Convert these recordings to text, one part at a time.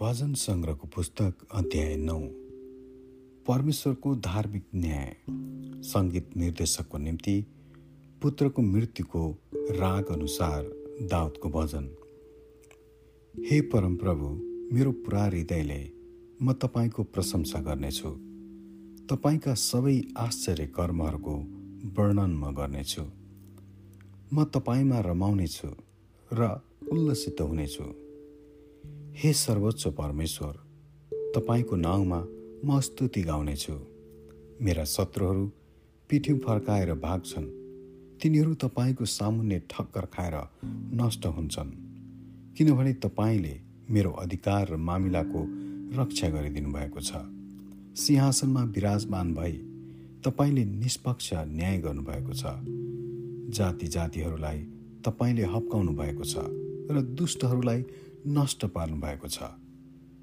भजन सङ्ग्रहको पुस्तक अध्याय नौ। परमेश्वरको धार्मिक न्याय। सङ्गीत निर्देशकको निम्ति पुत्रको मृत्युको राग अनुसार दाउदको भजन। हे परमप्रभु मेरो पुरा हृदयले म तपाईँको प्रशंसा गर्नेछु। तपाईँका सबै आश्चर्य कर्महरूको वर्णन म गर्नेछु। म तपाईँमा रमाउनेछु र उल्लसित हुनेछु। हे सर्वोच्च परमेश्वर तपाईँको नाउँमा म स्तुति गाउनेछु। मेरा शत्रुहरू पिठ्यौँ फर्काएर भाग्छन्। तिनीहरू तपाईँको सामुन्ने ठक्कर खाएर नष्ट हुन्छन्। किनभने तपाईँले मेरो अधिकार र मामिलाको रक्षा गरिदिनु भएको छ। सिंहासनमा विराजमान भई तपाईँले निष्पक्ष न्याय गर्नुभएको छ। जाति जातिहरूलाई तपाईँले हप्काउनु भएको छ र दुष्टहरूलाई नष्ट पार्नु भएको छ।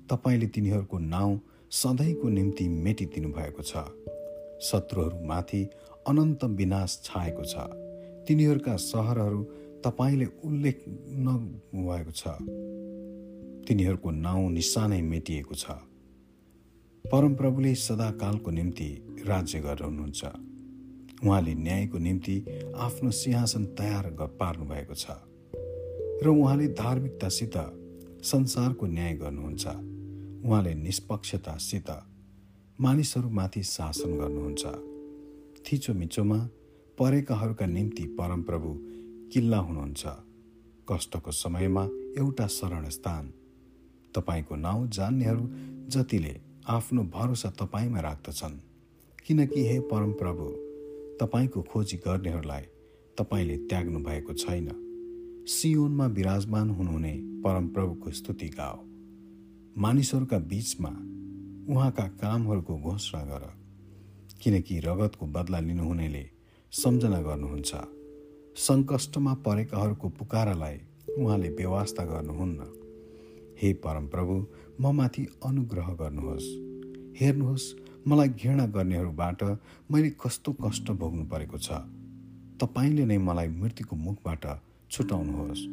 तपाईँले तिनीहरूको नाउँ सधैँको निम्ति मेटिदिनु भएको छ। शत्रुहरूमाथि अनन्त विनाश छाएको छ। तिनीहरूका सहरहरू तपाईँले उल्लेख नभएको छ। तिनीहरूको नाउँ निशानै मेटिएको छ। परमप्रभुले सदाकालको निम्ति राज्य गर्नुहुन्छ। उहाँले न्यायको निम्ति आफ्नो सिंहासन तयार पार्नु भएको छ। र उहाँले धार्मिकतासित संसारको न्याय गर्नुहुन्छ। उहाँले निष्पक्षतासित मानिसहरूमाथि शासन गर्नुहुन्छ। थिचोमिचोमा परेकाहरूका निम्ति परमप्रभु किल्ला हुनुहुन्छ। कष्टको समयमा एउटा शरण स्थान। तपाईँको नाउँ जान्नेहरू जतिले आफ्नो भरोसा तपाईँमा राख्दछन्। किनकि हे परमप्रभु तपाईँको खोजी गर्नेहरूलाई तपाईँले त्याग्नु भएको छैन। सियोनमा विराजमान हुनुहुने परमप्रभुको स्तुति गाओ। मानिसहरूका बीचमा उहाँका कामहरूको घोषणा गर किनकि रगतको बदला लिनुहुनेले सम्झना गर्नुहुन्छ। सङ्कष्टमा परेकाहरूको पुकारालाई उहाँले व्यवस्था गर्नुहुन्न। हे परमप्रभु म माथि अनुग्रह गर्नुहोस्। हेर्नुहोस् मलाई घृणा गर्नेहरूबाट मैले कस्तो कष्ट भोग्नु परेको छ। तपाईँले नै मलाई मृत्युको मुखबाट छुटाउनुहोस्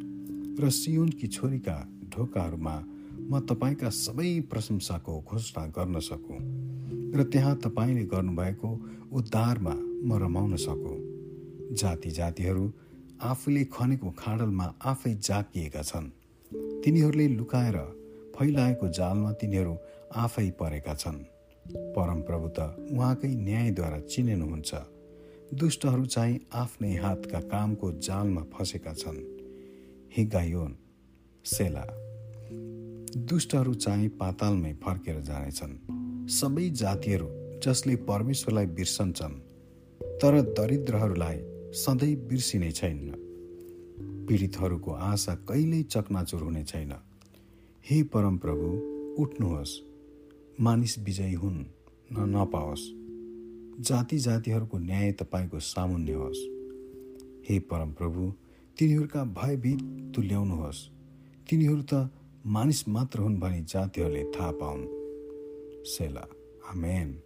र सियोनकी छोरीका ढोकाहरूमा म तपाईँका सबै प्रशंसाको घोषणा गर्न सकुँ र त्यहाँ तपाईँले गर्नुभएको उद्धारमा म रमाउन सकुँ। जाति जातिहरू आफूले खनेको खाडलमा आफै जाकिएका छन्। तिनीहरूले लुकाएर फैलाएको जालमा तिनीहरू आफै परेका छन्। परमप्रभु त उहाँकै न्यायद्वारा चिनिनुहुन्छ। दुष्टहरू चाहिँ आफ्नै हातका कामको जालमा फसेका छन्। हिगायोन सेला। दुष्टहरू चाहिँ पातालमै फर्केर जानेछन्। सबै जातिहरू जसले परमेश्वरलाई बिर्सन्छन् तर दरिद्रहरूलाई सधैँ बिर्सिने छैन। पीडितहरूको आशा कहिल्यै चकनाचुर हुने छैन। हे परमप्रभु उठ्नुहोस्। मानिस विजयी हुन् न नपाओस्। जाति जातिहरूको न्याय तपाईँको सामुन्य होस्। हे परमप्रभु तिनीहरूका भयभीत तुल्याउनुहोस्। तिनीहरू त मानिस मात्र हुन् भनी जातिहरूले थाहा पाउन्। सेला आमेन।